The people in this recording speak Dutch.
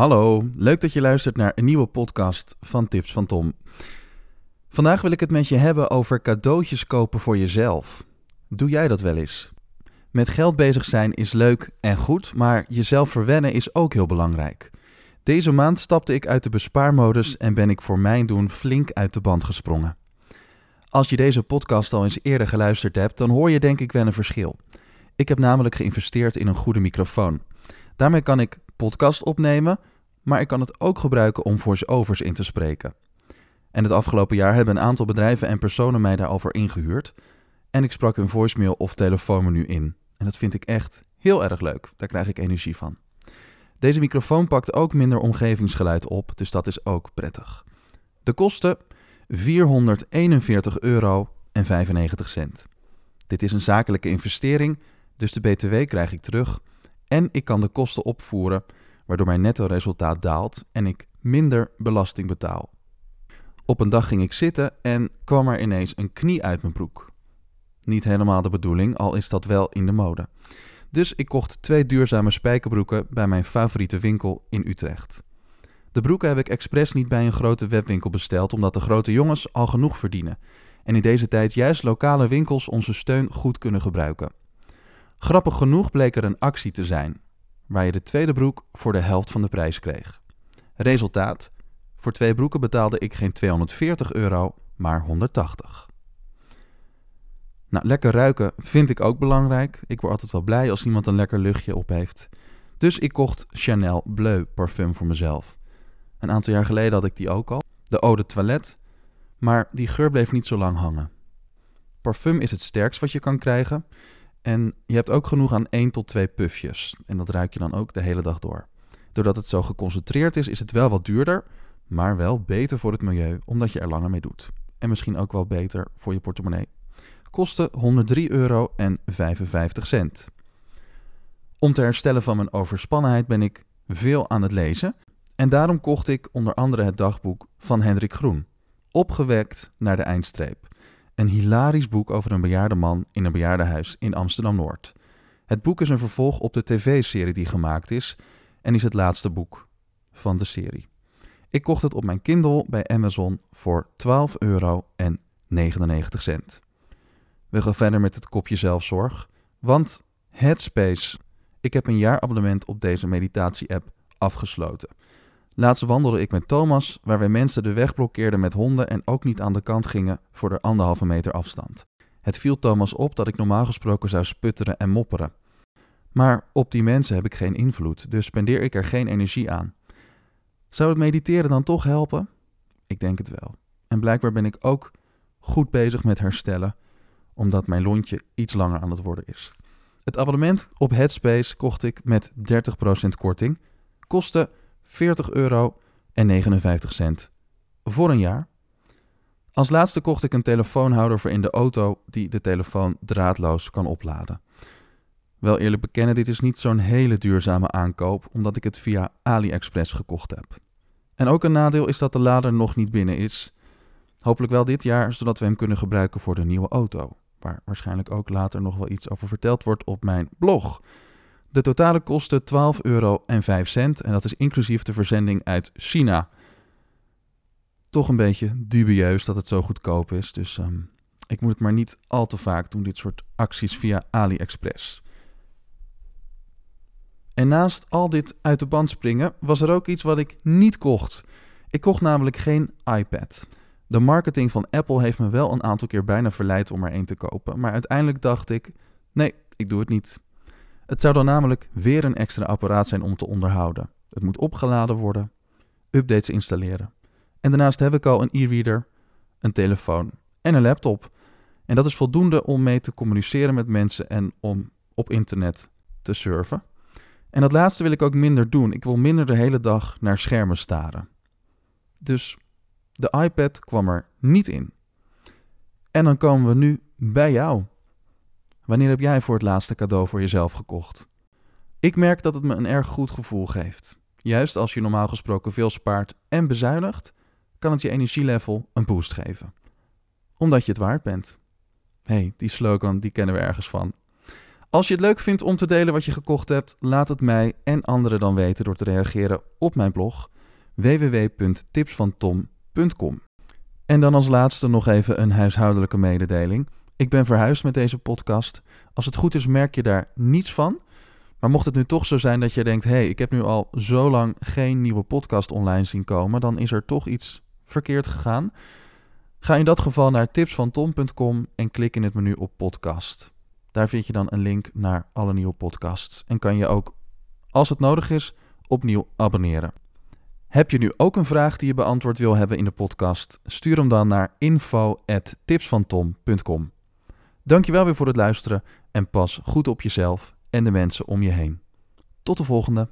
Hallo, leuk dat je luistert naar een nieuwe podcast van Tips van Tom. Vandaag wil ik het met je hebben over cadeautjes kopen voor jezelf. Doe jij dat wel eens? Met geld bezig zijn is leuk en goed, maar jezelf verwennen is ook heel belangrijk. Deze maand stapte ik uit de bespaarmodus en ben ik voor mijn doen flink uit de band gesprongen. Als je deze podcast al eens eerder geluisterd hebt, dan hoor je denk ik wel een verschil. Ik heb namelijk geïnvesteerd in een goede microfoon. Daarmee kan ik podcast opnemen, maar ik kan het ook gebruiken om voice-overs in te spreken. En het afgelopen jaar hebben een aantal bedrijven en personen mij daarover ingehuurd. En ik sprak hun voicemail of telefoonmenu in. En dat vind ik echt heel erg leuk. Daar krijg ik energie van. Deze microfoon pakt ook minder omgevingsgeluid op, dus dat is ook prettig. De kosten 441 euro en 95 cent. Dit is een zakelijke investering, dus de BTW krijg ik terug en ik kan de kosten opvoeren, waardoor mijn netto resultaat daalt en ik minder belasting betaal. Op een dag ging ik zitten en kwam er ineens een knie uit mijn broek. Niet helemaal de bedoeling, al is dat wel in de mode. Dus ik kocht twee duurzame spijkerbroeken bij mijn favoriete winkel in Utrecht. De broeken heb ik expres niet bij een grote webwinkel besteld, omdat de grote jongens al genoeg verdienen. En in deze tijd juist lokale winkels onze steun goed kunnen gebruiken. Grappig genoeg bleek er een actie te zijn, waar je de tweede broek voor de helft van de prijs kreeg. Resultaat: voor twee broeken betaalde ik geen 240 euro, maar 180. Nou, lekker ruiken vind ik ook belangrijk. Ik word altijd wel blij als iemand een lekker luchtje op heeft. Dus ik kocht Chanel Bleu parfum voor mezelf. Een aantal jaar geleden had ik die ook al, de Eau de Toilette, maar die geur bleef niet zo lang hangen. Parfum is het sterkst wat je kan krijgen en je hebt ook genoeg aan 1 tot 2 pufjes. En dat ruik je dan ook de hele dag door. Doordat het zo geconcentreerd is, is het wel wat duurder, maar wel beter voor het milieu, omdat je er langer mee doet. En misschien ook wel beter voor je portemonnee. Kostte 103,55 euro. Om te herstellen van mijn overspannenheid ben ik veel aan het lezen. En daarom kocht ik onder andere het dagboek van Hendrik Groen. Opgewekt naar de eindstreep. Een hilarisch boek over een bejaarde man in een bejaardenhuis in Amsterdam-Noord. Het boek is een vervolg op de tv-serie die gemaakt is en is het laatste boek van de serie. Ik kocht het op mijn Kindle bij Amazon voor 12,99 euro. We gaan verder met het kopje zelfzorg, want Headspace. Ik heb een jaarabonnement op deze meditatie-app afgesloten. Laatst wandelde ik met Thomas, waar wij mensen de weg blokkeerden met honden en ook niet aan de kant gingen voor de anderhalve meter afstand. Het viel Thomas op dat ik normaal gesproken zou sputteren en mopperen. Maar op die mensen heb ik geen invloed, dus spendeer ik er geen energie aan. Zou het mediteren dan toch helpen? Ik denk het wel. En blijkbaar ben ik ook goed bezig met herstellen, omdat mijn lontje iets langer aan het worden is. Het abonnement op Headspace kocht ik met 30% korting. Kostte 40 euro en 59 cent voor een jaar. Als laatste kocht ik een telefoonhouder voor in de auto die de telefoon draadloos kan opladen. Wel eerlijk bekennen, dit is niet zo'n hele duurzame aankoop, omdat ik het via AliExpress gekocht heb. En ook een nadeel is dat de lader nog niet binnen is. Hopelijk wel dit jaar, zodat we hem kunnen gebruiken voor de nieuwe auto. Waar waarschijnlijk ook later nog wel iets over verteld wordt op mijn blog. De totale kosten 12,05 euro en dat is inclusief de verzending uit China. Toch een beetje dubieus dat het zo goedkoop is, dus ehm, ik moet het maar niet al te vaak doen, dit soort acties via AliExpress. En naast al dit uit de band springen, was er ook iets wat ik niet kocht. Ik kocht namelijk geen iPad. De marketing van Apple heeft me wel een aantal keer bijna verleid om er een te kopen, maar uiteindelijk dacht ik: nee, ik doe het niet. Het zou dan namelijk weer een extra apparaat zijn om te onderhouden. Het moet opgeladen worden, updates installeren. En daarnaast heb ik al een e-reader, een telefoon en een laptop. En dat is voldoende om mee te communiceren met mensen en om op internet te surfen. En dat laatste wil ik ook minder doen. Ik wil minder de hele dag naar schermen staren. Dus de iPad kwam er niet in. En dan komen we nu bij jou. Wanneer heb jij voor het laatste cadeau voor jezelf gekocht? Ik merk dat het me een erg goed gevoel geeft. Juist als je normaal gesproken veel spaart en bezuinigt, kan het je energielevel een boost geven. Omdat je het waard bent. hey, die slogan die kennen we ergens van. Als je het leuk vindt om te delen wat je gekocht hebt, laat het mij en anderen dan weten door te reageren op mijn blog www.tipsvantom.com. En dan als laatste nog even een huishoudelijke mededeling. Ik ben verhuisd met deze podcast. Als het goed is, merk je daar niets van. Maar mocht het nu toch zo zijn dat je denkt: hé, hey, ik heb nu al zo lang geen nieuwe podcast online zien komen, dan is er toch iets verkeerd gegaan. Ga in dat geval naar tipsvantom.com en klik in het menu op podcast. Daar vind je dan een link naar alle nieuwe podcasts en kan je ook, als het nodig is, opnieuw abonneren. Heb je nu ook een vraag die je beantwoord wil hebben in de podcast? Stuur hem dan naar info@tipsvantom.com. Dankjewel weer voor het luisteren en pas goed op jezelf en de mensen om je heen. Tot de volgende.